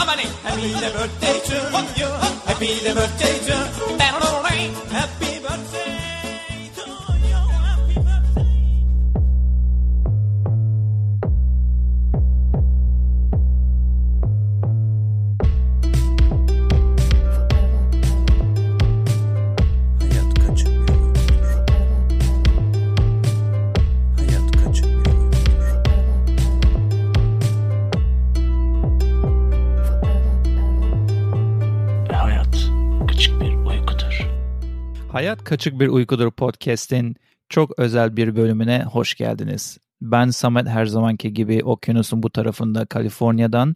Happy birthday to you. Happy birthday to Happy Kaçık Bir Uykudur podcast'in çok özel bir bölümüne hoş geldiniz. Ben Samet her zamanki gibi okyanusun bu tarafında Kaliforniya'dan,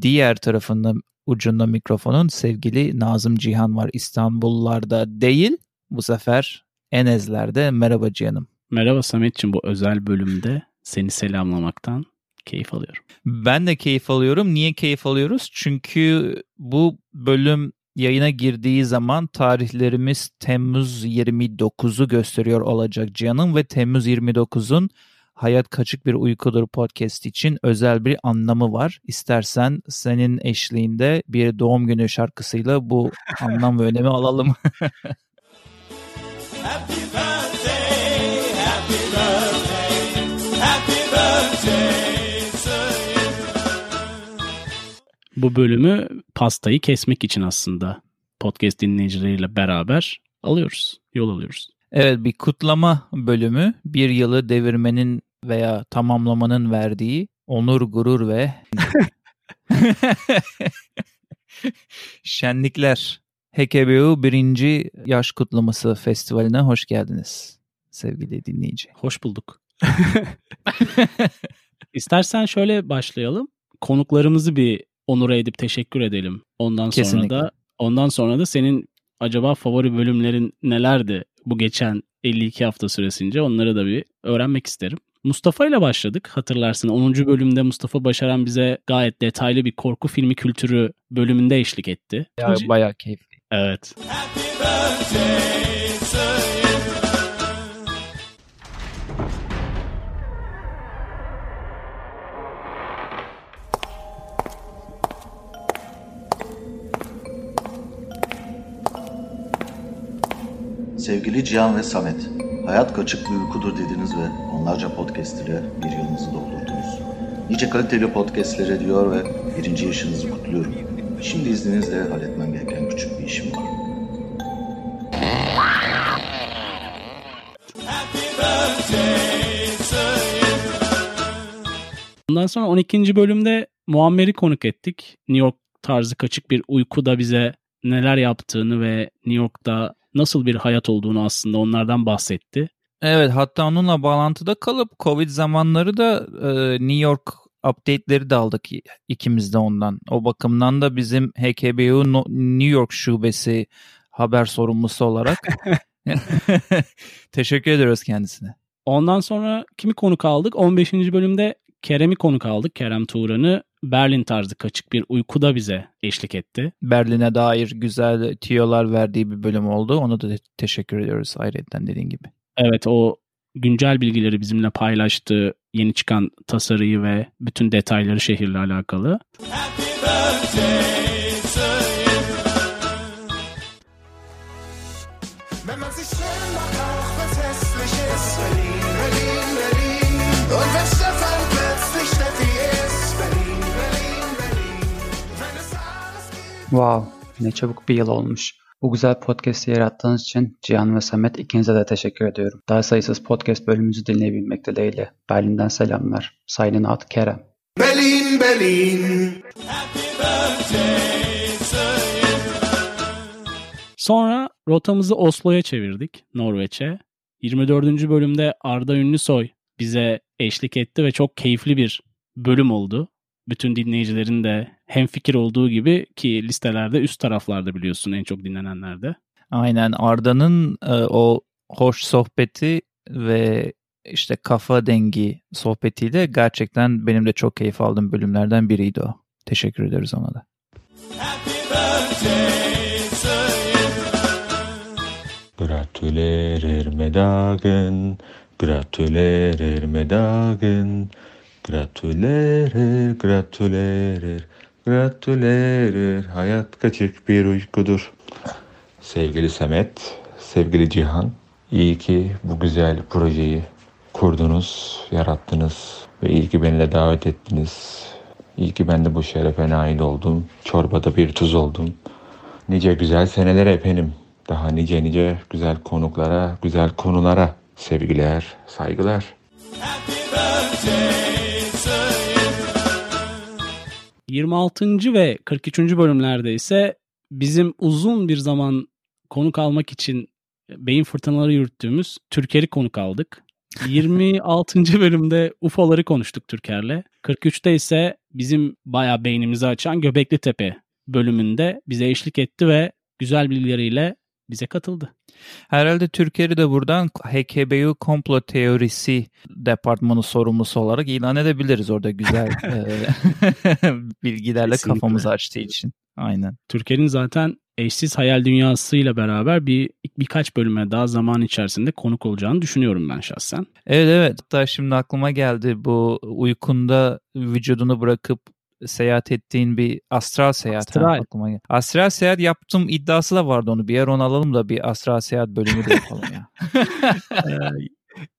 diğer tarafında ucunda mikrofonun sevgili Nazım Cihan var İstanbullarda değil, bu sefer Enezler'de. Merhaba Cihan'ım. Merhaba Samet'ciğim bu özel bölümde seni selamlamaktan keyif alıyorum. Ben de keyif alıyorum. Niye keyif alıyoruz? Çünkü bu bölüm yayına girdiği zaman tarihlerimiz Temmuz 29'u gösteriyor olacak canım ve Temmuz 29'un Hayat Kaçık Bir Uykudur podcast için özel bir anlamı var. İstersen senin eşliğinde bir doğum günü şarkısıyla bu anlam ve önemi alalım. Happy birthday. Happy birthday. Bu bölümü pastayı kesmek için aslında podcast dinleyicileriyle beraber alıyoruz. Yol alıyoruz. Evet bir kutlama bölümü bir yılı devirmenin veya tamamlamanın verdiği onur, gurur ve şenlikler. HKBU birinci yaş kutlaması festivaline hoş geldiniz sevgili dinleyici. Hoş bulduk. İstersen şöyle başlayalım. Konuklarımızı bir onur edip teşekkür edelim. Ondan Kesinlikle. sonra da ondan sonra da senin acaba favori bölümlerin nelerdi bu geçen 52 hafta süresince onları da bir öğrenmek isterim. Mustafa ile başladık hatırlarsın 10. bölümde Mustafa Başaran bize gayet detaylı bir korku filmi kültürü bölümünde eşlik etti. Ya, bayağı keyifli. Evet. Happy birthday Sevgili Cihan ve Samet, hayat kaçık bir uykudur dediniz ve onlarca podcast ile bir yılınızı doldurdunuz. Nice kaliteli podcastlere diyor ve birinci yaşınızı kutluyorum. Şimdi izninizle halletmem gereken küçük bir işim var. Ondan sonra 12. bölümde Muammer'i konuk ettik. New York tarzı kaçık bir uykuda bize neler yaptığını ve New York'ta nasıl bir hayat olduğunu aslında onlardan bahsetti. Evet hatta onunla bağlantıda kalıp Covid zamanları da e, New York update'leri de aldık ikimiz de ondan. O bakımdan da bizim HKBU No- New York şubesi haber sorumlusu olarak teşekkür ediyoruz kendisine. Ondan sonra kimi konuk aldık? 15. bölümde Kerem'i konuk aldık. Kerem Tuğran'ı Berlin tarzı kaçık bir uykuda bize eşlik etti. Berlin'e dair güzel tiyolar verdiği bir bölüm oldu. Ona da te- teşekkür ediyoruz ayrıca dediğin gibi. Evet o güncel bilgileri bizimle paylaştı. Yeni çıkan tasarıyı ve bütün detayları şehirle alakalı. Happy birthday Wow, ne çabuk bir yıl olmuş. Bu güzel podcast'i yarattığınız için Cihan ve Samet ikinize de teşekkür ediyorum. Daha sayısız podcast bölümümüzü dinleyebilmek dileğiyle. Berlin'den selamlar. Signing out Kerem. Berlin, Berlin. Happy birthday. Sonra rotamızı Oslo'ya çevirdik, Norveç'e. 24. bölümde Arda Ünlüsoy bize eşlik etti ve çok keyifli bir bölüm oldu. Bütün dinleyicilerin de hemfikir olduğu gibi ki listelerde üst taraflarda biliyorsun en çok dinlenenlerde. Aynen Arda'nın e, o hoş sohbeti ve işte kafa dengi sohbetiyle gerçekten benim de çok keyif aldığım bölümlerden biriydi o. Teşekkür ederiz ona da. Gratulerer med dagen, gratulerer med dagen, gratulerer, gratulerer, hayat kaçık bir uykudur. Sevgili Samet, sevgili Cihan, iyi ki bu güzel projeyi kurdunuz, yarattınız ve iyi ki beni de davet ettiniz. İyi ki ben de bu şerefe nail oldum. Çorbada bir tuz oldum. Nice güzel senelere efendim. Daha nice nice güzel konuklara, güzel konulara sevgiler, saygılar. Happy birthday. 26. ve 43. bölümlerde ise bizim uzun bir zaman konuk almak için beyin fırtınaları yürüttüğümüz Türker'i konuk aldık. 26. bölümde UFO'ları konuştuk Türker'le. 43'te ise bizim bayağı beynimizi açan Göbekli Tepe bölümünde bize eşlik etti ve güzel bilgileriyle bize katıldı. Herhalde Türkiye'yi de buradan HKBU komplo teorisi departmanı sorumlusu olarak ilan edebiliriz orada güzel e, bilgilerle Kesinlikle. kafamızı açtığı için. Aynen. Türker'in zaten eşsiz hayal dünyasıyla beraber bir birkaç bölüme daha zaman içerisinde konuk olacağını düşünüyorum ben şahsen. Evet evet. Hatta şimdi aklıma geldi bu uykunda vücudunu bırakıp seyahat ettiğin bir astral seyahat. ha, Astral. aklıma geldi. Astral seyahat yaptım iddiası da vardı onu. Bir yer onu alalım da bir astral seyahat bölümü de yapalım ya. Ee,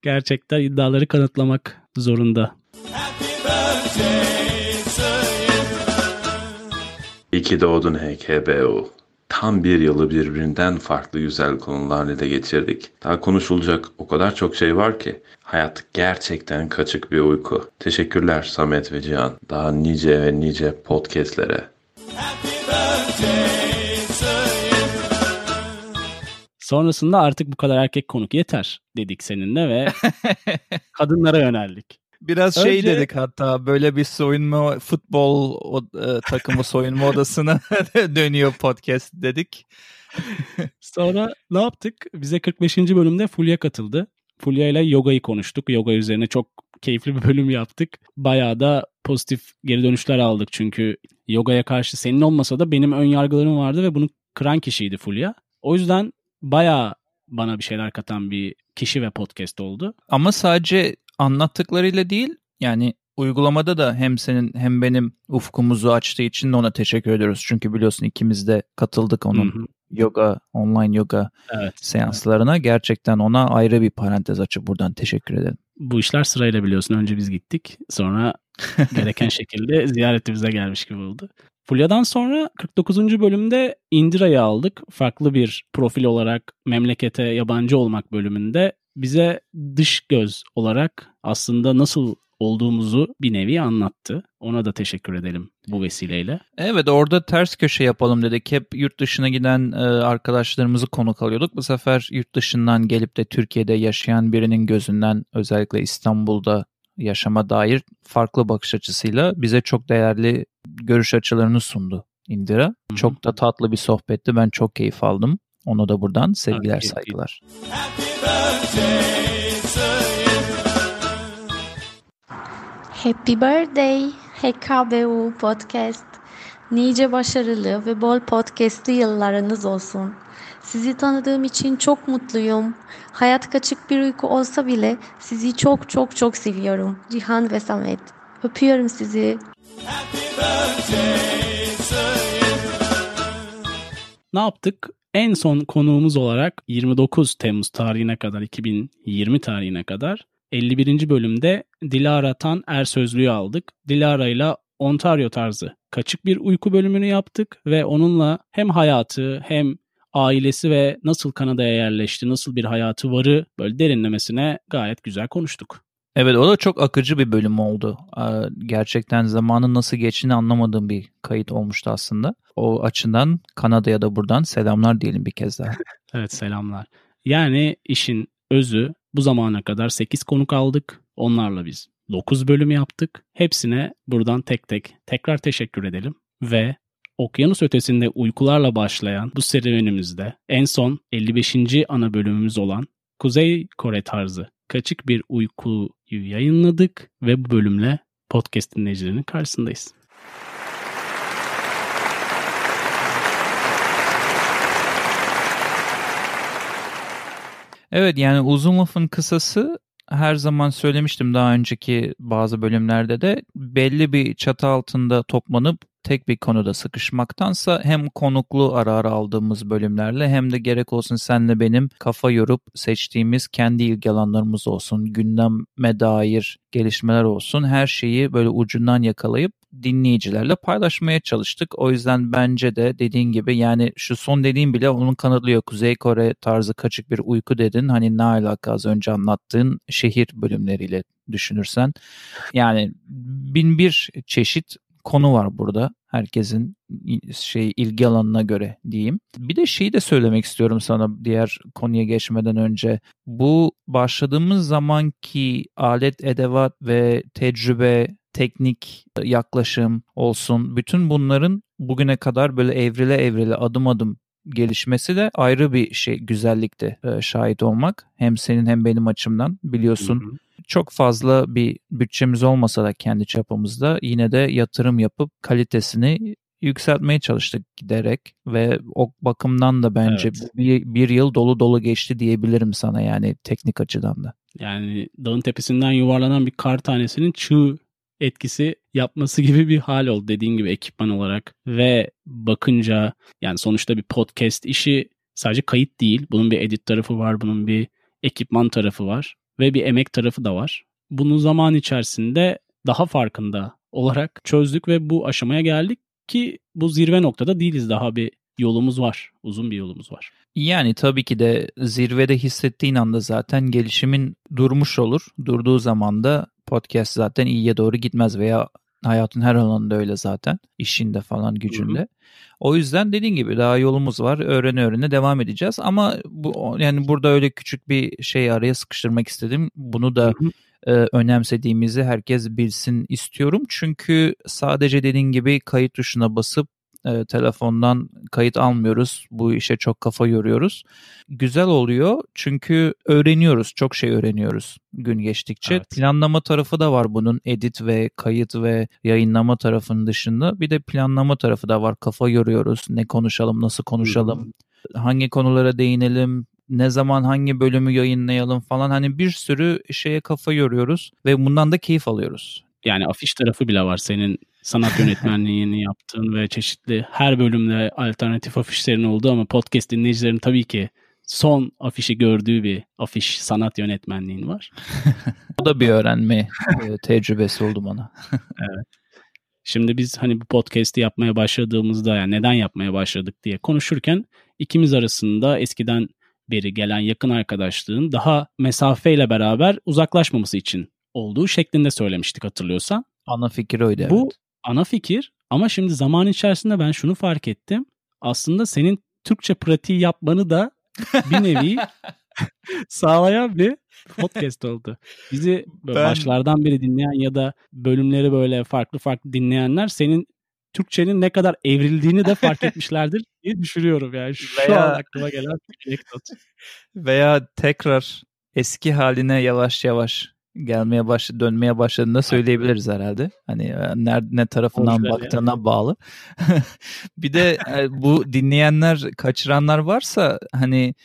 gerçekten iddiaları kanıtlamak zorunda. İyi ki doğdun HKBO. Tam bir yılı birbirinden farklı güzel konularla ele geçirdik. Daha konuşulacak o kadar çok şey var ki. Hayat gerçekten kaçık bir uyku. Teşekkürler Samet ve Cihan. Daha nice ve nice podcastlere. Happy birthday to you. Sonrasında artık bu kadar erkek konuk yeter dedik seninle ve kadınlara yöneldik. Biraz şey Önce- dedik hatta böyle bir soyunma futbol o- e, takımı soyunma odasına dönüyor podcast dedik. Sonra ne yaptık? Bize 45. bölümde Fulya katıldı. Fulya ile yogayı konuştuk. Yoga üzerine çok keyifli bir bölüm yaptık. Bayağı da pozitif geri dönüşler aldık çünkü yogaya karşı senin olmasa da benim ön yargılarım vardı ve bunu kıran kişiydi Fulya. O yüzden bayağı bana bir şeyler katan bir kişi ve podcast oldu. Ama sadece anlattıklarıyla değil yani uygulamada da hem senin hem benim ufkumuzu açtığı için de ona teşekkür ediyoruz. Çünkü biliyorsun ikimiz de katıldık onun Hı hı. yoga, online yoga Evet. seanslarına. Gerçekten ona ayrı bir parantez açıp buradan teşekkür edelim. Bu işler sırayla biliyorsun. Önce biz gittik. Sonra gereken şekilde ziyareti bize gelmiş gibi oldu. Fulya'dan sonra 49. bölümde Indira'yı aldık. Farklı bir profil olarak memlekete yabancı olmak bölümünde bize dış göz olarak aslında nasıl olduğumuzu bir nevi anlattı. Ona da teşekkür edelim bu vesileyle. Evet orada ters köşe yapalım dedik. Hep yurt dışına giden e, arkadaşlarımızı konuk alıyorduk. Bu sefer yurt dışından gelip de Türkiye'de yaşayan birinin gözünden özellikle İstanbul'da yaşama dair farklı bakış açısıyla bize çok değerli görüş açılarını sundu Indira. Çok da tatlı bir sohbetti. Ben çok keyif aldım. Ona da buradan sevgiler, saygılar. Happy you. Happy Birthday HKBU Podcast. Nice başarılı ve bol podcastli yıllarınız olsun. Sizi tanıdığım için çok mutluyum. Hayat kaçık bir uyku olsa bile sizi çok çok çok seviyorum. Cihan ve Samet. Öpüyorum sizi. Ne yaptık? En son konuğumuz olarak 29 Temmuz tarihine kadar 2020 tarihine kadar 51. bölümde Dilara Tan Ersözlü'yü aldık. Dilara ile Ontario tarzı kaçık bir uyku bölümünü yaptık ve onunla hem hayatı hem ailesi ve nasıl Kanada'ya yerleşti, nasıl bir hayatı varı böyle derinlemesine gayet güzel konuştuk. Evet o da çok akıcı bir bölüm oldu. Gerçekten zamanın nasıl geçtiğini anlamadığım bir kayıt olmuştu aslında. O açıdan Kanada'ya da buradan selamlar diyelim bir kez daha. Evet selamlar. Yani işin özü bu zamana kadar 8 konuk aldık. Onlarla biz 9 bölüm yaptık. Hepsine buradan tek tek tekrar teşekkür edelim. Ve okyanus ötesinde uykularla başlayan bu serüvenimizde en son 55. ana bölümümüz olan Kuzey Kore tarzı kaçık bir uykuyu yayınladık ve bu bölümle podcast dinleyicilerinin karşısındayız. Evet yani uzun lafın kısası her zaman söylemiştim daha önceki bazı bölümlerde de belli bir çatı altında toplanıp tek bir konuda sıkışmaktansa hem konuklu ara ara aldığımız bölümlerle hem de gerek olsun senle benim kafa yorup seçtiğimiz kendi ilgi alanlarımız olsun, gündeme dair gelişmeler olsun her şeyi böyle ucundan yakalayıp dinleyicilerle paylaşmaya çalıştık. O yüzden bence de dediğin gibi yani şu son dediğim bile onun kanıtlıyor. Kuzey Kore tarzı kaçık bir uyku dedin. Hani ne alaka az önce anlattığın şehir bölümleriyle düşünürsen. Yani bin bir çeşit konu var burada. Herkesin şey ilgi alanına göre diyeyim. Bir de şeyi de söylemek istiyorum sana diğer konuya geçmeden önce. Bu başladığımız zamanki alet, edevat ve tecrübe, teknik yaklaşım olsun. Bütün bunların bugüne kadar böyle evrile evrile adım adım gelişmesi de ayrı bir şey güzellikte e, şahit olmak. Hem senin hem benim açımdan biliyorsun. Hı hı çok fazla bir bütçemiz olmasa da kendi çapımızda yine de yatırım yapıp kalitesini yükseltmeye çalıştık giderek ve o bakımdan da bence evet. bir, bir yıl dolu dolu geçti diyebilirim sana yani teknik açıdan da. Yani dağın tepesinden yuvarlanan bir kar tanesinin çığ etkisi yapması gibi bir hal oldu dediğin gibi ekipman olarak ve bakınca yani sonuçta bir podcast işi sadece kayıt değil. Bunun bir edit tarafı var, bunun bir ekipman tarafı var ve bir emek tarafı da var. Bunu zaman içerisinde daha farkında olarak çözdük ve bu aşamaya geldik ki bu zirve noktada değiliz daha bir yolumuz var. Uzun bir yolumuz var. Yani tabii ki de zirvede hissettiğin anda zaten gelişimin durmuş olur. Durduğu zaman da podcast zaten iyiye doğru gitmez veya hayatın her alanında öyle zaten. işinde falan gücünde. Hı hı. O yüzden dediğin gibi daha yolumuz var. Öğrene öğrene devam edeceğiz. Ama bu yani burada öyle küçük bir şey araya sıkıştırmak istedim. Bunu da hı hı e, önemsediğimizi herkes bilsin istiyorum. Çünkü sadece dediğin gibi kayıt tuşuna basıp e, telefondan kayıt almıyoruz. Bu işe çok kafa yoruyoruz. Güzel oluyor çünkü öğreniyoruz. Çok şey öğreniyoruz gün geçtikçe. Evet. Planlama tarafı da var bunun. Edit ve kayıt ve yayınlama tarafının dışında. Bir de planlama tarafı da var. Kafa yoruyoruz. Ne konuşalım, nasıl konuşalım, hangi konulara değinelim, ne zaman hangi bölümü yayınlayalım falan hani bir sürü şeye kafa yoruyoruz ve bundan da keyif alıyoruz. Yani afiş tarafı bile var senin sanat yönetmenliğini yaptığın ve çeşitli her bölümde alternatif afişlerin olduğu ama podcast dinleyicilerin tabii ki son afişi gördüğü bir afiş sanat yönetmenliğin var. o da bir öğrenme e, tecrübesi oldu bana. evet. Şimdi biz hani bu podcast'i yapmaya başladığımızda yani neden yapmaya başladık diye konuşurken ikimiz arasında eskiden beri gelen yakın arkadaşlığın daha mesafeyle beraber uzaklaşmaması için olduğu şeklinde söylemiştik hatırlıyorsan. Ana fikir oydu Bu ana fikir ama şimdi zaman içerisinde ben şunu fark ettim. Aslında senin Türkçe pratiği yapmanı da bir nevi sağlayan bir podcast oldu. Bizi ben... başlardan beri dinleyen ya da bölümleri böyle farklı farklı dinleyenler senin Türkçenin ne kadar evrildiğini de fark etmişlerdir diye düşünüyorum yani. Şu veya, an aklıma gelen bir anekdot. Veya tekrar eski haline yavaş yavaş gelmeye baş dönmeye başladığında söyleyebiliriz herhalde. Hani e, nerede ne tarafından Hoş baktığına yani. bağlı. bir de e, bu dinleyenler kaçıranlar varsa hani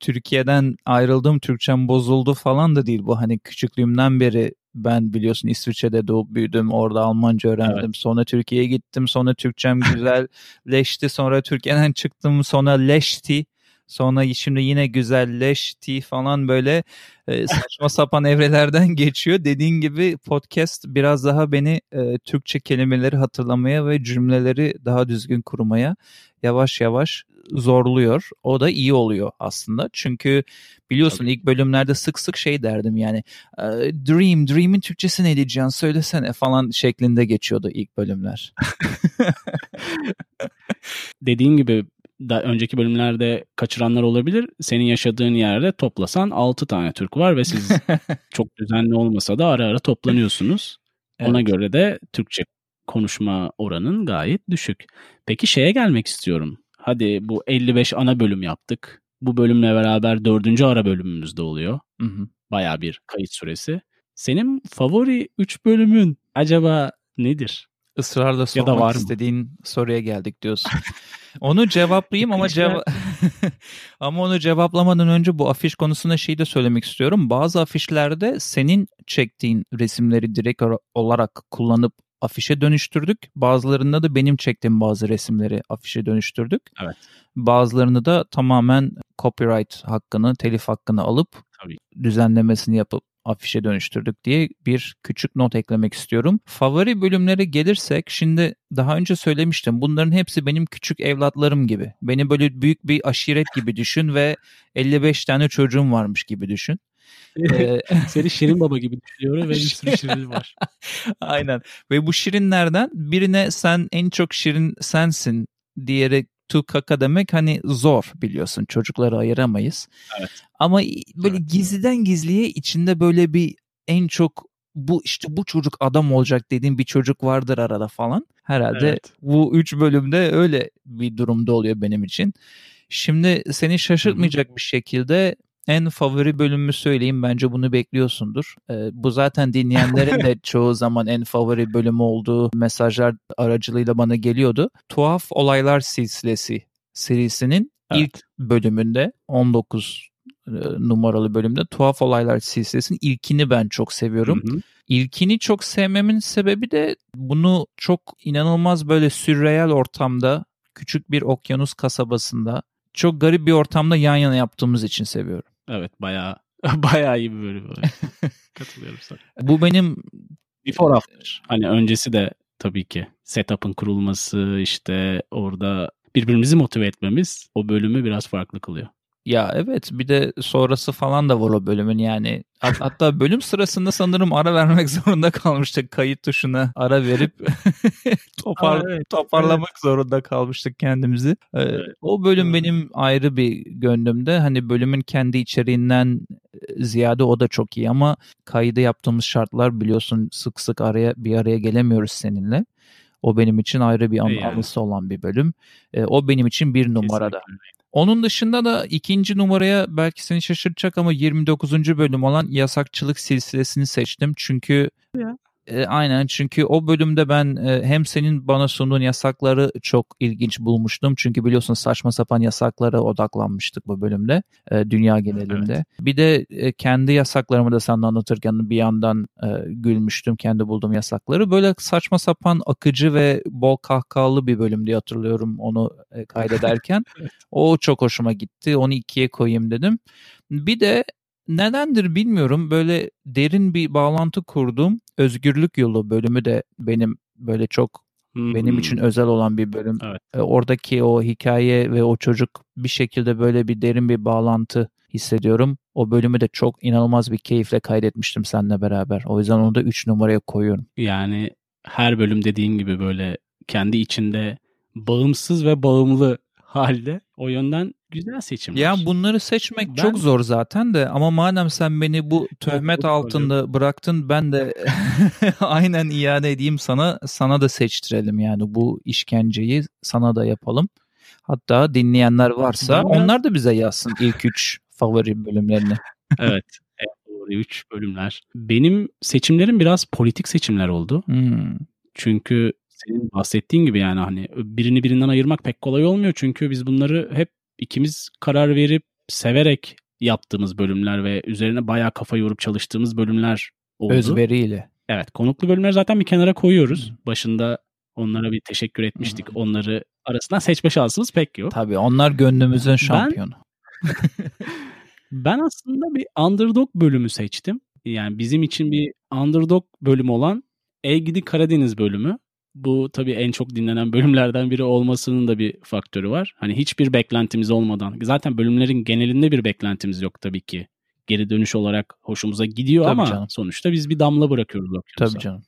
Türkiye'den ayrıldım, Türkçem bozuldu falan da değil bu. Hani küçüklüğümden beri ben biliyorsun İsviçre'de doğup büyüdüm. Orada Almanca öğrendim. Evet. Sonra Türkiye'ye gittim. Sonra Türkçem güzelleşti. sonra Türkiye'den çıktım. Sonra leşti. Sonra şimdi yine güzelleşti falan böyle e, saçma sapan evrelerden geçiyor. Dediğin gibi podcast biraz daha beni e, Türkçe kelimeleri hatırlamaya ve cümleleri daha düzgün kurmaya yavaş yavaş zorluyor. O da iyi oluyor aslında. Çünkü biliyorsun Tabii. ilk bölümlerde sık sık şey derdim yani Dream, Dream'in Türkçesi ne diyeceksin söylesene falan şeklinde geçiyordu ilk bölümler. Dediğin gibi da önceki bölümlerde kaçıranlar olabilir. Senin yaşadığın yerde toplasan 6 tane Türk var ve siz çok düzenli olmasa da ara ara toplanıyorsunuz. Evet. Ona göre de Türkçe konuşma oranın gayet düşük. Peki şeye gelmek istiyorum. Hadi bu 55 ana bölüm yaptık. Bu bölümle beraber dördüncü ara bölümümüz de oluyor. Hı hı. Bayağı bir kayıt süresi. Senin favori 3 bölümün acaba nedir? Israrla sormak ya da var istediğin soruya geldik diyorsun. onu cevaplayayım ama ceva ama onu cevaplamadan önce bu afiş konusunda şeyi de söylemek istiyorum. Bazı afişlerde senin çektiğin resimleri direkt olarak kullanıp afişe dönüştürdük. Bazılarında da benim çektiğim bazı resimleri afişe dönüştürdük. Evet. Bazılarını da tamamen copyright hakkını, telif hakkını alıp Tabii. düzenlemesini yapıp afişe dönüştürdük diye bir küçük not eklemek istiyorum. Favori bölümlere gelirsek şimdi daha önce söylemiştim bunların hepsi benim küçük evlatlarım gibi. Beni böyle büyük bir aşiret gibi düşün ve 55 tane çocuğum varmış gibi düşün. Ee, Seni Şirin Baba gibi düşünüyorum ve bir sürü Şirin var. Aynen. Ve bu şirinlerden birine sen en çok şirin sensin diyerek tu kaka demek hani zor biliyorsun. Çocukları ayıramayız. Evet. Ama böyle Evet. gizliden gizliye içinde böyle bir en çok bu işte bu çocuk adam olacak dediğin bir çocuk vardır arada falan. Herhalde Evet. bu üç bölümde öyle bir durumda oluyor benim için. Şimdi seni şaşırtmayacak bir şekilde en favori bölümümü söyleyeyim. Bence bunu bekliyorsundur. Ee, bu zaten dinleyenlerin de çoğu zaman en favori bölümü olduğu mesajlar aracılığıyla bana geliyordu. Tuhaf Olaylar Silsilesi serisinin Evet. ilk bölümünde 19 e, numaralı bölümde Tuhaf Olaylar Silsilesi'nin ilkini ben çok seviyorum. Hı hı. İlkini çok sevmemin sebebi de bunu çok inanılmaz böyle sürreel ortamda küçük bir okyanus kasabasında çok garip bir ortamda yan yana yaptığımız için seviyorum. Evet bayağı bayağı iyi bir bölüm. Katılıyorum sana. Bu benim Before after. Hani öncesi de tabii ki setup'ın kurulması işte orada birbirimizi motive etmemiz o bölümü biraz farklı kılıyor. Ya evet bir de sonrası falan da var o bölümün yani. Hat- Hatta bölüm sırasında sanırım ara vermek zorunda kalmıştık. Kayıt tuşuna ara verip topar, Aa, evet, toparlamak zorunda kalmıştık kendimizi. Ee, Evet. O bölüm Evet. benim ayrı bir gönlümde. Hani bölümün kendi içeriğinden ziyade o da çok iyi ama kaydı yaptığımız şartlar biliyorsun sık sık araya bir araya gelemiyoruz seninle. O benim için ayrı bir an- E yani. anısı olan bir bölüm. Ee, o benim için bir numarada. Kesinlikle. Onun dışında da ikinci numaraya belki seni şaşırtacak ama 29. bölüm olan yasakçılık silsilesini seçtim. Çünkü. E, aynen çünkü o bölümde ben e, hem senin bana sunduğun yasakları çok ilginç bulmuştum. Çünkü biliyorsun saçma sapan yasaklara odaklanmıştık bu bölümde e, dünya genelinde. Bir de e, kendi yasaklarımı da sana anlatırken bir yandan e, gülmüştüm kendi bulduğum yasakları. Böyle saçma sapan akıcı ve bol kahkahalı bir bölüm diye hatırlıyorum onu e, kaydederken. O çok hoşuma gitti. Onu ikiye koyayım dedim. Bir de nedendir bilmiyorum böyle derin bir bağlantı kurduğum Özgürlük Yolu bölümü de benim böyle çok benim Hmm. için özel olan bir bölüm. Evet. E, Oradaki o hikaye ve o çocuk bir şekilde böyle bir derin bir bağlantı hissediyorum. O bölümü de çok inanılmaz bir keyifle kaydetmiştim seninle beraber. O yüzden onu da 3 numaraya koyuyorum. Yani her bölüm dediğin gibi böyle kendi içinde bağımsız ve bağımlı halde o yönden güzel seçimler. Ya bunları seçmek Ben- çok zor zaten de ama madem sen beni bu töhmet altında bıraktın ben de aynen iade edeyim sana sana da seçtirelim yani bu işkenceyi sana da yapalım. Hatta dinleyenler varsa Ben onlar da bize yazsın ilk üç favori bölümlerini. evet. Doğru 3 bölümler. Benim seçimlerim biraz politik seçimler oldu. Hmm. Çünkü senin bahsettiğin gibi yani hani birini birinden ayırmak pek kolay olmuyor. Çünkü biz bunları hep ikimiz karar verip severek yaptığımız bölümler ve üzerine bayağı kafa yorup çalıştığımız bölümler oldu. Özveriyle. Evet konuklu bölümleri zaten bir kenara koyuyoruz. Başında onlara bir teşekkür etmiştik. Onları arasından seçme şansımız pek yok. Tabii onlar gönlümüzün şampiyonu. Ben aslında bir underdog bölümü seçtim. Yani bizim için bir underdog bölümü olan Egidi Karadeniz bölümü. Bu tabii en çok dinlenen bölümlerden biri olmasının da bir faktörü var. Hani hiçbir beklentimiz olmadan. Zaten bölümlerin genelinde bir beklentimiz yok tabii ki. Geri dönüş olarak hoşumuza gidiyor Tabii ama canım. sonuçta biz bir damla bırakıyoruz okyanusa. Tabii canım.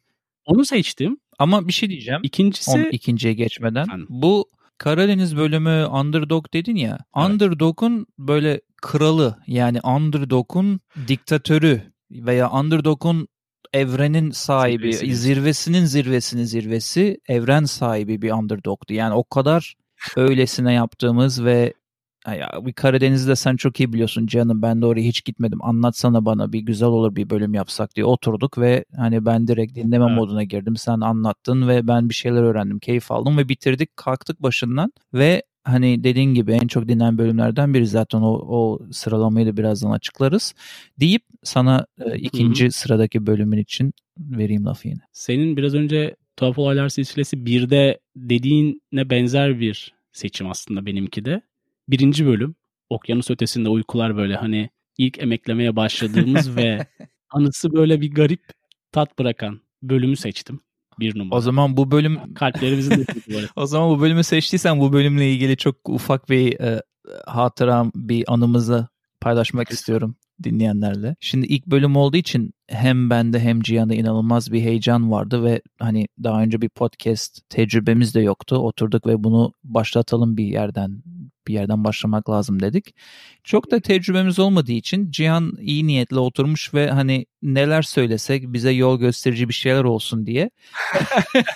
Onu seçtim. Ama bir şey diyeceğim. İkincisi On, ikinciye geçmeden. Efendim? Bu Karadeniz bölümü underdog dedin ya. Evet. Underdog'un böyle kralı yani underdog'un diktatörü veya underdog'un evrenin sahibi, Zirvesi. zirvesinin zirvesinin zirvesi, evren sahibi bir underdog'du. Yani o kadar öylesine yaptığımız ve ya bir Karadeniz'de sen çok iyi biliyorsun canım ben de oraya hiç gitmedim anlatsana bana bir güzel olur bir bölüm yapsak diye oturduk ve hani ben direkt dinleme Evet. moduna girdim sen anlattın ve ben bir şeyler öğrendim keyif aldım ve bitirdik kalktık başından ve hani dediğin gibi en çok dinlenen bölümlerden biri zaten o, o sıralamayı da birazdan açıklarız deyip sana e, ikinci sıradaki bölümün için vereyim lafı yine. senin biraz önce Tuhaf Olaylar silsilesi 1'de dediğine benzer bir seçim aslında benimki de. Birinci bölüm. Okyanus ötesinde uykular böyle hani ilk emeklemeye başladığımız ve anısı böyle bir garip tat bırakan bölümü seçtim. Bir numara. O zaman bu bölüm Kalplerimizin de o zaman bu bölümü seçtiysen bu bölümle ilgili çok ufak bir e, hatıram, bir anımızı paylaşmak istiyorum dinleyenlerle. Şimdi ilk bölüm olduğu için hem bende hem Cihan'da inanılmaz bir heyecan vardı ve hani daha önce bir podcast tecrübemiz de yoktu. Oturduk ve bunu başlatalım bir yerden bir yerden başlamak lazım dedik. Çok da tecrübemiz olmadığı için Cihan iyi niyetle oturmuş ve hani neler söylesek bize yol gösterici bir şeyler olsun diye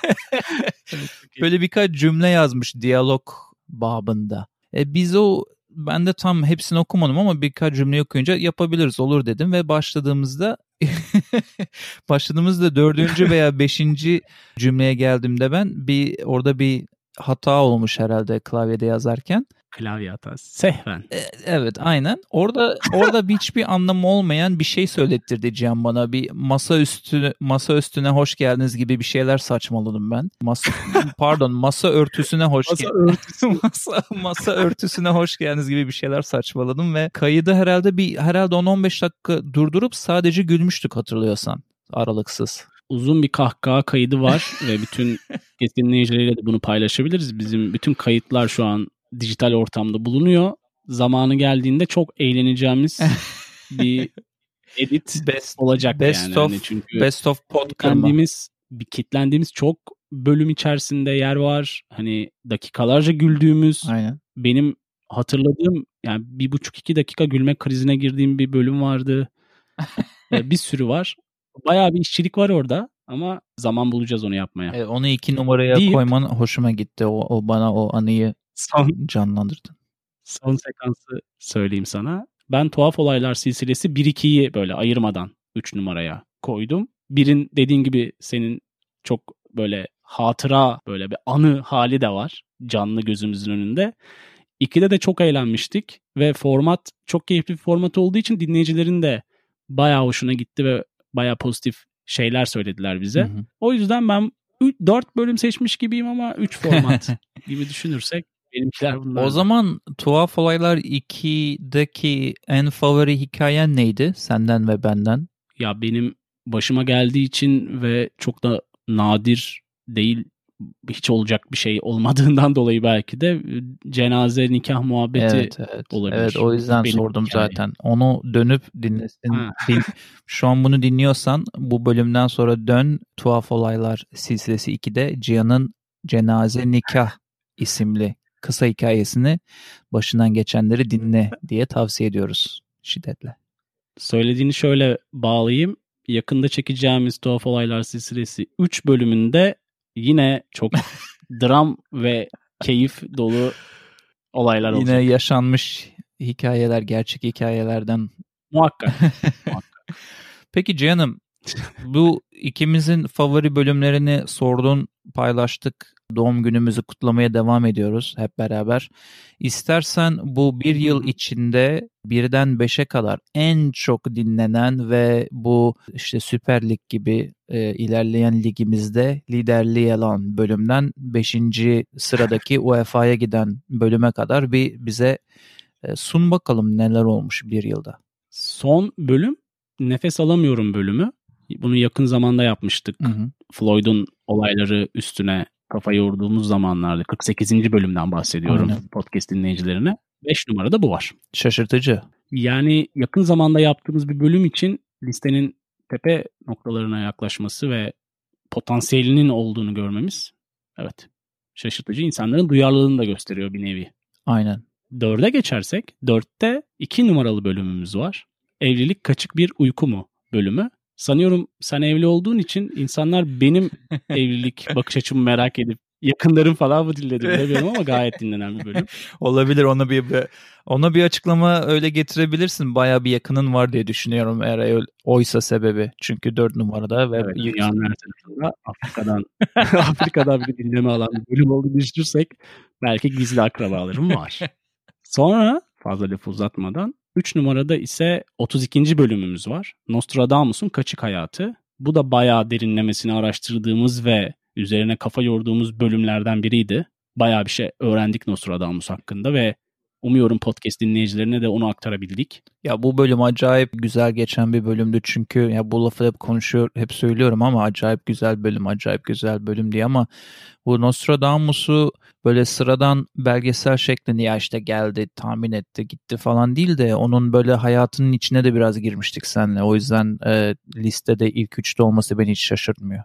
böyle birkaç cümle yazmış diyalog babında. E biz o ben de tam hepsini okumadım ama birkaç cümle okuyunca yapabiliriz olur dedim ve başladığımızda başladığımızda dördüncü veya beşinci cümleye geldiğimde ben bir orada bir hata olmuş herhalde klavyede yazarken. Klavye hatası. Sehven. E, Evet aynen. Orada orada bir hiçbir anlamı olmayan bir şey söylettirdi Cihan bana. Bir masa üstü masa üstüne hoş geldiniz gibi bir şeyler saçmaladım ben. Masa pardon masa örtüsüne hoş Masa geldiniz. masa masa örtüsüne hoş geldiniz gibi bir şeyler saçmaladım ve kaydı herhalde bir herhalde 10-15 dakika durdurup sadece gülmüştük hatırlıyorsan aralıksız. Uzun bir kahkaha kaydı var ve bütün dinleyicileriyle de bunu paylaşabiliriz. Bizim bütün kayıtlar şu an dijital ortamda bulunuyor. Zamanı geldiğinde çok eğleneceğimiz bir edit Best olacak best yani. of Hani çünkü best of kitlendiğimiz, bir kitlendiğimiz çok bölüm içerisinde yer var. Hani dakikalarca güldüğümüz, Aynen. benim hatırladığım yani bir buçuk iki dakika gülme krizine girdiğim bir bölüm vardı. Bir sürü var. Bayağı bir işçilik var orada ama zaman bulacağız onu yapmaya. Evet, onu iki numaraya Deyip- koyman hoşuma gitti. O, o bana o anıyı Son, canlandırdın. son sekansı söyleyeyim sana. Ben Tuhaf Olaylar silsilesi 1-2'yi böyle ayırmadan 3 numaraya koydum. Birin dediğin gibi senin çok böyle hatıra böyle bir anı hali de var. Canlı gözümüzün önünde. İkide de çok eğlenmiştik ve format çok keyifli bir format olduğu için dinleyicilerin de bayağı hoşuna gitti ve bayağı pozitif şeyler söylediler bize. Hı hı. O yüzden ben 4 bölüm seçmiş gibiyim ama 3 format gibi düşünürsek benimkiler bunlar. O zaman Tuhaf Olaylar 2'deki en favori hikayen neydi? Senden ve benden. ya benim başıma geldiği için ve çok da nadir değil hiç olacak bir şey olmadığından dolayı belki de cenaze nikah muhabbeti Evet, evet. olabilir. Evet, o yüzden Benim sordum hikayem. zaten. Onu dönüp dinlesin. Din- Şu an bunu dinliyorsan bu bölümden sonra dön Tuhaf Olaylar silsilesi 2'de Cihan'ın Cenaze Nikah isimli kısa hikayesini başından geçenleri dinle diye tavsiye ediyoruz şiddetle. Söylediğini şöyle bağlayayım. Yakında çekeceğimiz Tuhaf Olaylar silsilesi 3 bölümünde yine çok dram ve keyif dolu olaylar olacak. Yine yaşanmış hikayeler, gerçek hikayelerden Muhakkak. Peki Cihan'ım bu ikimizin favori bölümlerini sordun, paylaştık. Doğum günümüzü kutlamaya devam ediyoruz hep beraber. İstersen bu bir yıl içinde birden beşe kadar en çok dinlenen ve bu işte Süper Lig gibi e, ilerleyen ligimizde liderliği alan bölümden 5. sıradaki UEFA'ya giden bölüme kadar bir bize e, sun bakalım neler olmuş bir yılda. Son bölüm Nefes Alamıyorum bölümü. Bunu yakın zamanda yapmıştık. Hı hı. Floyd'un olayları üstüne kafa yorduğumuz zamanlarda 48. bölümden bahsediyorum Aynen. podcast dinleyicilerine. 5 numarada bu var. Şaşırtıcı. Yani yakın zamanda yaptığımız bir bölüm için listenin tepe noktalarına yaklaşması ve potansiyelinin olduğunu görmemiz evet şaşırtıcı. İnsanların duyarlılığını da gösteriyor bir nevi. Aynen. Dörde geçersek, dörtte iki numaralı bölümümüz var. Evlilik kaçık bir uyku mu bölümü. Sanıyorum sen evli olduğun için insanlar benim evlilik bakış açımı merak edip yakınlarım falan mı dinledi bilmiyorum ama gayet dinlenen bir bölüm. Olabilir ona bir bir- ona bir açıklama öyle getirebilirsin. Baya bir yakının var diye düşünüyorum eğer öyle- oysa sebebi. Çünkü dört numarada ve Evet, dünyanın her tarafında Afrika'dan Afrika'dan bir dinleme alan bir bölüm olduğunu düşünürsek belki gizli akrabalarım var. Sonra fazla lafı uzatmadan 3 numarada ise 32. bölümümüz var. Nostradamus'un Kaçık Hayatı. Bu da bayağı derinlemesine araştırdığımız ve üzerine kafa yorduğumuz bölümlerden biriydi. Bayağı bir şey öğrendik Nostradamus hakkında ve umuyorum podcast dinleyicilerine de onu aktarabildik. Ya bu bölüm acayip güzel geçen bir bölümdü çünkü ya bu lafı hep konuşuyor, hep söylüyorum ama acayip güzel bölüm, acayip güzel bölüm diye ama bu Nostradamus'u böyle sıradan belgesel şeklinde ya işte geldi, tahmin etti, gitti falan değil de onun böyle hayatının içine de biraz girmiştik seninle. O yüzden e, listede ilk üçte olması beni hiç şaşırtmıyor.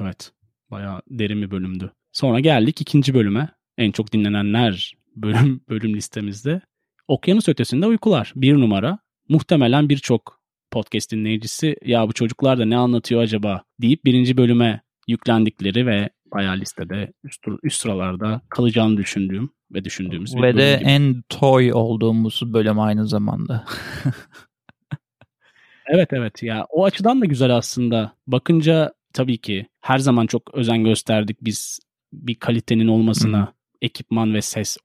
Evet. Bayağı derin bir bölümdü. Sonra geldik ikinci bölüme. En çok dinlenenler bölüm bölüm listemizde. Okyanus ötesinde uykular. Bir numara. Muhtemelen birçok podcast dinleyicisi ya bu çocuklar da ne anlatıyor acaba deyip birinci bölüme yüklendikleri ve bayağı listede üst, üst sıralarda kalacağını düşündüğüm ve düşündüğümüz bir Ve de gibi. en toy olduğumuz bölüm aynı zamanda. Evet evet ya o açıdan da güzel aslında. Bakınca tabii ki her zaman çok özen gösterdik biz bir kalitenin olmasına ekipman ve ses.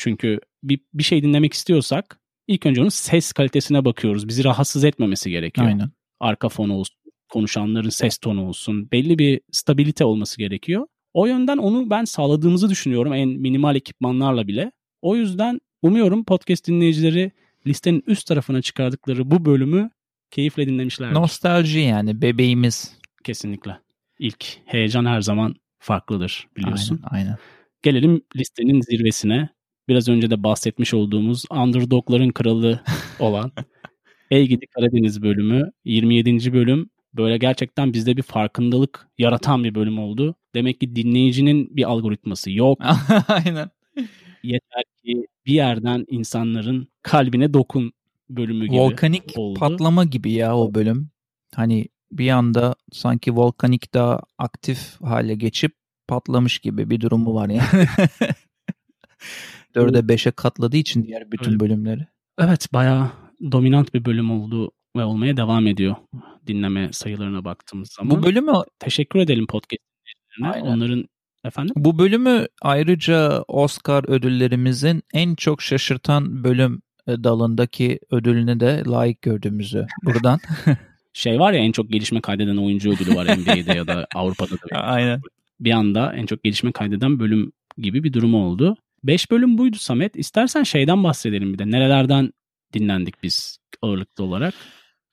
Çünkü bir, bir şey dinlemek istiyorsak ilk önce onun ses kalitesine bakıyoruz. Bizi rahatsız etmemesi gerekiyor. Aynen. Arka fon olsun, konuşanların ses tonu olsun. Belli bir stabilite olması gerekiyor. O yönden onu ben sağladığımızı düşünüyorum en minimal ekipmanlarla bile. O yüzden umuyorum podcast dinleyicileri listenin üst tarafına çıkardıkları bu bölümü keyifle dinlemişlerdir. Nostalji yani bebeğimiz. Kesinlikle. İlk heyecan her zaman farklıdır biliyorsun. Aynen, aynen. Gelelim listenin zirvesine. Biraz önce de bahsetmiş olduğumuz underdogların kralı olan Ey Gidi Karadeniz bölümü 27. bölüm böyle gerçekten bizde bir farkındalık yaratan bir bölüm oldu. Demek ki dinleyicinin bir algoritması yok. aynen. Yeter ki bir yerden insanların kalbine dokun bölümü gibi Volkanik oldu. patlama gibi ya o bölüm. Hani bir anda sanki volkanik daha aktif hale geçip patlamış gibi bir durumu var yani. Dörde beşe katladığı için diğer bütün Öyle. bölümleri. Evet bayağı dominant bir bölüm oldu ve olmaya devam ediyor dinleme sayılarına baktığımız zaman. Bu bölümü Teşekkür edelim podcast dinleyicilerine. Aynen. Onların efendim bu bölümü ayrıca Oscar ödüllerimizin en çok şaşırtan bölüm e, dalındaki ödülünü de layık gördüğümüzü buradan. şey var ya en çok gelişme kaydeden oyuncu ödülü var NBA'de ya da Avrupa'da da. Aynen. Bir anda en çok gelişme kaydeden bölüm gibi bir durum oldu. 5 bölüm buydu Samet. İstersen şeyden bahsedelim bir de. Nerelerden dinlendik biz ağırlıklı olarak?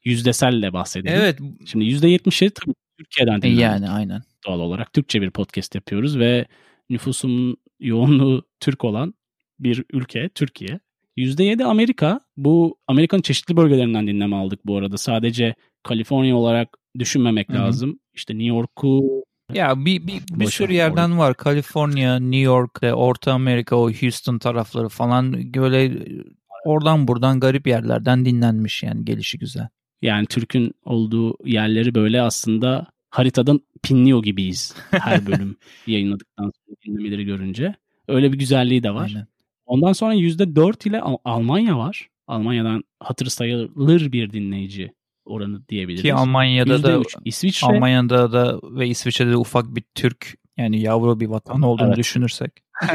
Yüzdeselle bahsedelim. Evet Şimdi %70'i tabii Türkiye'den dinlendik. yani aynen. doğal olarak Türkçe bir podcast yapıyoruz ve nüfusun yoğunluğu Türk olan bir ülke Türkiye. %7 Amerika. Bu Amerika'nın çeşitli bölgelerinden dinleme aldık bu arada. Sadece Kaliforniya olarak düşünmemek Hı hı. lazım. İşte New York'u Ya bir, bir, bir sürü yerden var. Kaliforniya, New York, Orta Amerika, o Houston tarafları falan böyle e, oradan buradan garip yerlerden dinlenmiş yani gelişi güzel. yani Türk'ün olduğu yerleri böyle aslında haritadan pinliyor gibiyiz her bölüm yayınladıktan sonra dinlemeleri görünce. Öyle bir güzelliği de var. Aynen. Ondan sonra %4 ile Al- Almanya var. Almanya'dan hatır sayılır bir dinleyici oranı diyebiliriz. Ki Almanya'da da %3. İsviçre Almanya'da da ve İsviçre'de de ufak bir Türk yani yavru bir vatan olduğunu Evet. düşünürsek.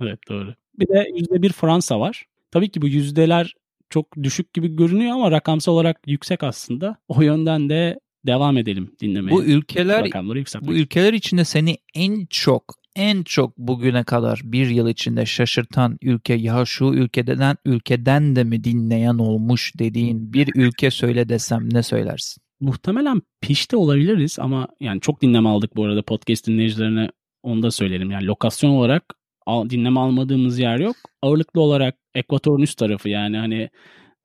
evet doğru. Bir de %1 Fransa var. Tabii ki bu yüzdeler çok düşük gibi görünüyor ama rakamsal olarak yüksek aslında. O yönden de devam edelim dinlemeye. Bu ülkeler bu ülkeler içinde seni en çok en çok bugüne kadar bir yıl içinde şaşırtan ülke ya şu ülkeden ülkeden de mi dinleyen olmuş dediğin bir ülke söyle desem ne söylersin? Muhtemelen pişte olabiliriz ama yani çok dinleme aldık bu arada podcast dinleyicilerine onu da söylerim. Yani lokasyon olarak dinleme almadığımız yer yok. Ağırlıklı olarak ekvatorun üst tarafı yani hani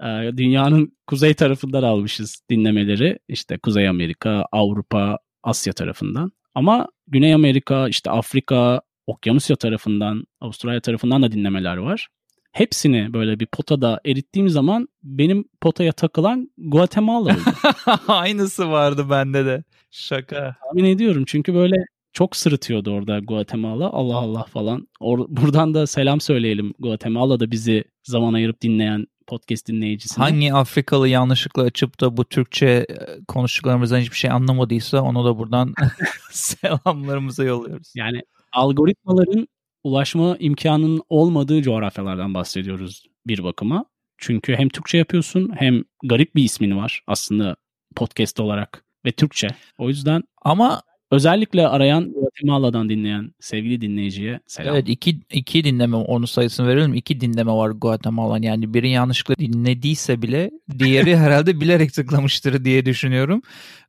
e, dünyanın kuzey tarafından almışız dinlemeleri. İşte Kuzey Amerika, Avrupa, Asya tarafından. Ama Güney Amerika, işte Afrika, Okyanusya tarafından, Avustralya tarafından da dinlemeler var. Hepsini böyle bir potada erittiğim zaman benim potaya takılan Guatemala oldu. Aynısı vardı bende de. Şaka. Tahmin ediyorum çünkü böyle çok sırıtıyordu orada Guatemala. Allah Allah falan. Or- buradan da selam söyleyelim Guatemala'da bizi zaman ayırıp dinleyen podcast dinleyicisine. Hangi Afrikalı yanlışlıkla açıp da bu Türkçe e, konuştuklarımızdan hiçbir şey anlamadıysa onu da buradan selamlarımızı yolluyoruz. Yani algoritmaların ulaşma imkanının olmadığı coğrafyalardan bahsediyoruz bir bakıma. Çünkü hem Türkçe yapıyorsun hem garip bir ismin var aslında podcast olarak ve Türkçe. O yüzden Ama Özellikle arayan Guatemala'dan dinleyen sevgili dinleyiciye selam. Evet iki, iki dinleme onu sayısını verelim. İki dinleme var Guatemala'nın. Yani biri yanlışlıkla dinlediyse bile diğeri herhalde bilerek tıklamıştır diye düşünüyorum.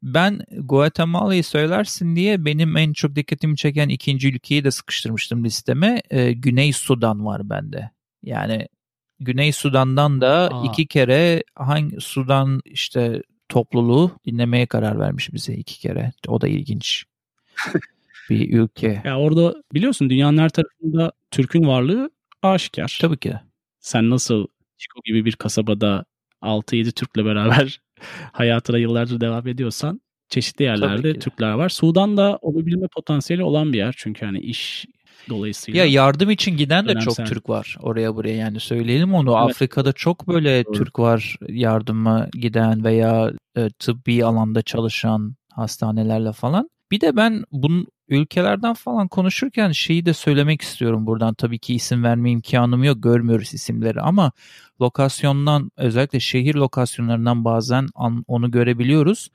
Ben Guatemala'yı söylersin diye benim en çok dikkatimi çeken ikinci ülkeyi de sıkıştırmıştım listeme. Ee, Güney Sudan var bende. Yani Güney Sudan'dan da Aa. iki kere hangi Sudan işte topluluğu dinlemeye karar vermiş bize iki kere. O da ilginç. bir ülke. Ya orada biliyorsun dünyanın her tarafında Türk'ün varlığı aşikar. Tabii ki. Sen nasıl Chico gibi bir kasabada 6-7 Türk'le beraber hayatına yıllardır devam ediyorsan çeşitli yerlerde. Türkler var. Sudan da olabilme potansiyeli olan bir yer çünkü hani iş dolayısıyla. Ya yardım için giden de önemsenen. çok Türk var oraya buraya yani söyleyelim onu. Evet. Afrika'da çok böyle Doğru. Türk var yardıma giden veya e, tıbbi alanda çalışan hastanelerle falan. Bir de ben bunun ülkelerden falan konuşurken şeyi de söylemek istiyorum buradan. Tabii ki isim verme imkanım yok. Görmüyoruz isimleri ama lokasyondan özellikle şehir lokasyonlarından bazen onu görebiliyoruz.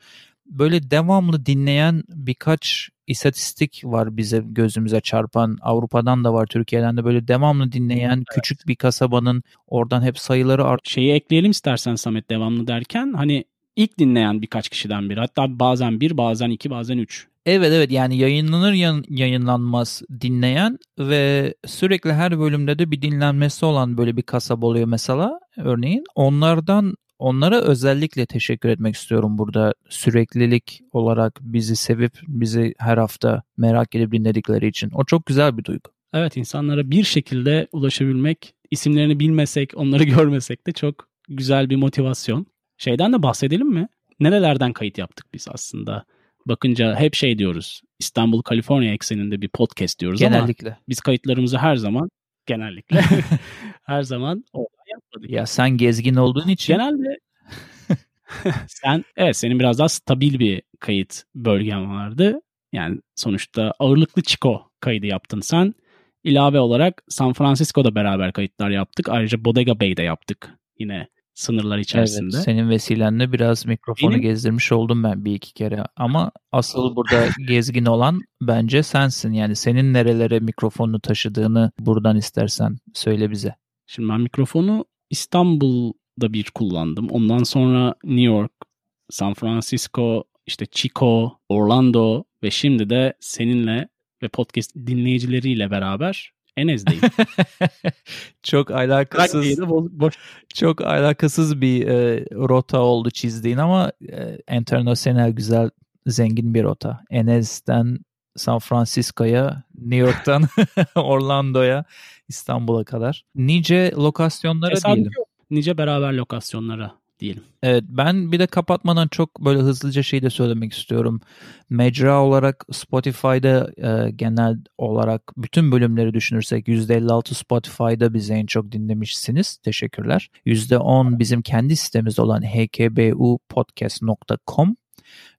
Böyle devamlı dinleyen birkaç istatistik var bize gözümüze çarpan. Avrupa'dan da var, Türkiye'den de böyle devamlı dinleyen küçük bir kasabanın oradan hep sayıları art. Şeyi ekleyelim istersen Samet devamlı derken hani ilk dinleyen birkaç kişiden biri. Hatta bazen bir, bazen iki, bazen üç. Evet evet yani yayınlanır yayınlanmaz dinleyen ve sürekli her bölümde de bir dinlenmesi olan böyle bir kasaba oluyor mesela örneğin. Onlardan onlara özellikle teşekkür etmek istiyorum burada süreklilik olarak bizi sevip bizi her hafta merak edip dinledikleri için. O çok güzel bir duygu. Evet insanlara bir şekilde ulaşabilmek, isimlerini bilmesek, onları görmesek de çok güzel bir motivasyon. Şeyden de bahsedelim mi? Nerelerden kayıt yaptık biz aslında? Bakınca hep şey diyoruz. İstanbul, Kaliforniya ekseninde bir podcast diyoruz ama Genellikle. biz kayıtlarımızı her zaman genellikle her zaman oradan yapmadık. Ya sen gezgin olduğun için Genelde sen evet senin biraz daha stabil bir kayıt bölgen vardı. Yani sonuçta ağırlıklı Chico kaydı yaptın sen. İlave olarak San Francisco'da beraber kayıtlar yaptık. Ayrıca Bodega Bay'de yaptık. Yine sınırlar içerisinde. Evet, senin vesilenle biraz mikrofonu Benim- gezdirmiş oldum ben bir iki kere. Ama asıl burada gezgin olan bence sensin. Yani senin nerelere mikrofonu taşıdığını buradan istersen söyle bize. Şimdi ben mikrofonu İstanbul'da bir kullandım. Ondan sonra New York, San Francisco, işte Chico, Orlando ve şimdi de seninle ve podcast dinleyicileriyle beraber Enes'deyim. çok alakasız boş çok alakasız bir e, rota oldu çizdiğin ama e, internasyonel güzel zengin bir rota. Enes'ten San Francisco'ya, New York'tan Orlando'ya, İstanbul'a kadar. Nice lokasyonlara Tesadüf diyelim. yok. Nice beraber lokasyonlara diyelim. Evet ben bir de kapatmadan çok böyle hızlıca şey de söylemek istiyorum. Mecra olarak Spotify'da e, genel olarak bütün bölümleri düşünürsek %56 Spotify'da bizi en çok dinlemişsiniz. Teşekkürler. %10 bizim kendi sitemiz olan hkbupodcast.com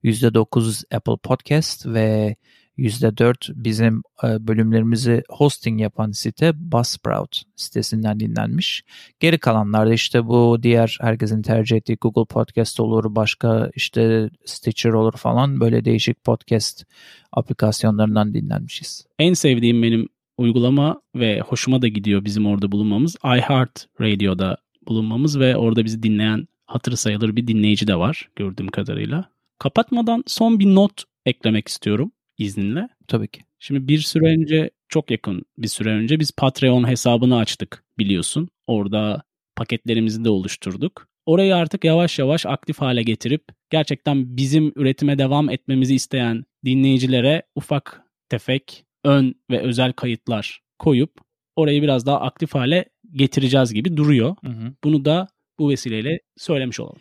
%9 Apple Podcast ve %4 bizim e, bölümlerimizi hosting yapan site Buzzsprout sitesinden dinlenmiş. Geri kalanlar da işte bu diğer herkesin tercih ettiği Google Podcast olur, başka işte Stitcher olur falan böyle değişik podcast aplikasyonlarından dinlenmişiz. En sevdiğim benim uygulama ve hoşuma da gidiyor bizim orada bulunmamız. iHeart Radio'da bulunmamız ve orada bizi dinleyen hatırı sayılır bir dinleyici de var gördüğüm kadarıyla. Kapatmadan son bir not eklemek istiyorum izninle. Tabii ki. Şimdi bir süre önce çok yakın bir süre önce biz Patreon hesabını açtık biliyorsun. Orada paketlerimizi de oluşturduk. Orayı artık yavaş yavaş aktif hale getirip gerçekten bizim üretime devam etmemizi isteyen dinleyicilere ufak tefek ön ve özel kayıtlar koyup orayı biraz daha aktif hale getireceğiz gibi duruyor. Bunu da bu vesileyle söylemiş olalım.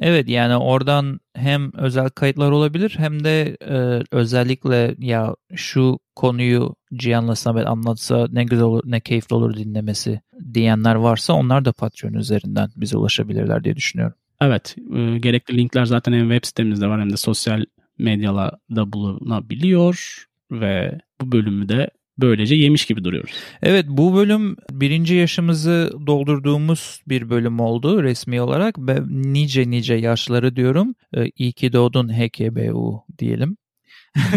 Evet yani oradan hem özel kayıtlar olabilir hem de e, özellikle ya şu konuyu Cihan'la Samet anlatsa ne güzel olur ne keyifli olur dinlemesi diyenler varsa onlar da Patreon üzerinden bize ulaşabilirler diye düşünüyorum. Evet, e, gerekli linkler zaten hem web sitemizde var hem de sosyal medyada bulunabiliyor ve bu bölümü de böylece yemiş gibi duruyoruz. Evet bu bölüm birinci yaşımızı doldurduğumuz bir bölüm oldu resmi olarak ve nice nice yaşları diyorum. Ee, iyi ki doğdun HKBU diyelim.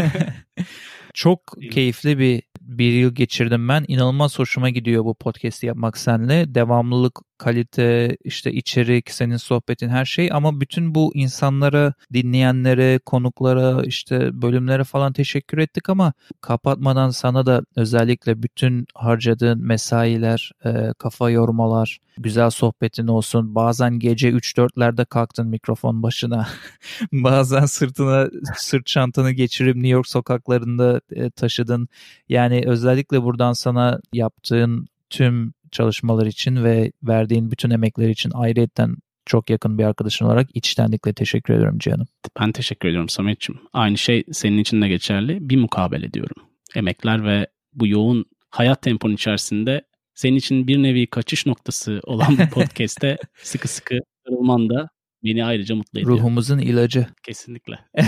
Çok keyifli bir bir yıl geçirdim ben. İnanılmaz hoşuma gidiyor bu podcast'i yapmak seninle. Devamlılık, kalite, işte içerik, senin sohbetin her şey ama bütün bu insanlara, dinleyenlere, konuklara, işte bölümlere falan teşekkür ettik ama kapatmadan sana da özellikle bütün harcadığın mesailer, e, kafa yormalar, güzel sohbetin olsun. Bazen gece 3-4'lerde kalktın mikrofon başına. Bazen sırtına sırt çantanı geçirip New York sokaklarında e, taşıdın. Yani özellikle buradan sana yaptığın tüm çalışmalar için ve verdiğin bütün emekler için ayrıyetten çok yakın bir arkadaşın olarak içtenlikle teşekkür ediyorum Cihan'ım. Ben teşekkür ediyorum Samet'ciğim. Aynı şey senin için de geçerli. Bir mukabele diyorum. Emekler ve bu yoğun hayat tempon içerisinde senin için bir nevi kaçış noktası olan bu podcast'te sıkı sıkı sarılman da beni ayrıca mutlu ediyor. Ruhumuzun ilacı. Kesinlikle.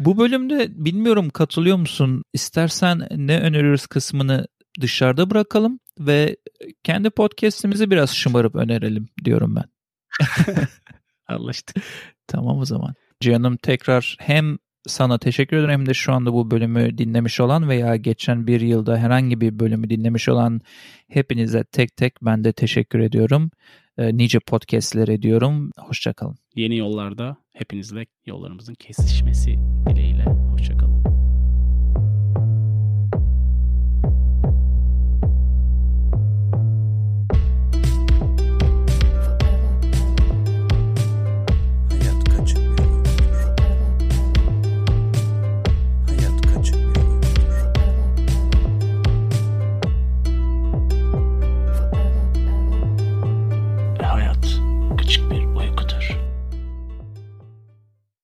Bu bölümde bilmiyorum katılıyor musun? İstersen ne öneririz kısmını dışarıda bırakalım ve kendi podcast'imizi biraz şımarıp önerelim diyorum ben. Anlaştık. Tamam o zaman. Cihan'ım tekrar hem sana teşekkür ederim hem de şu anda bu bölümü dinlemiş olan veya geçen bir yılda herhangi bir bölümü dinlemiş olan hepinize tek tek ben de teşekkür ediyorum. Ee, nice podcastler ediyorum. Hoşçakalın. Yeni yollarda hepinizle yollarımızın kesişmesi dileğiyle.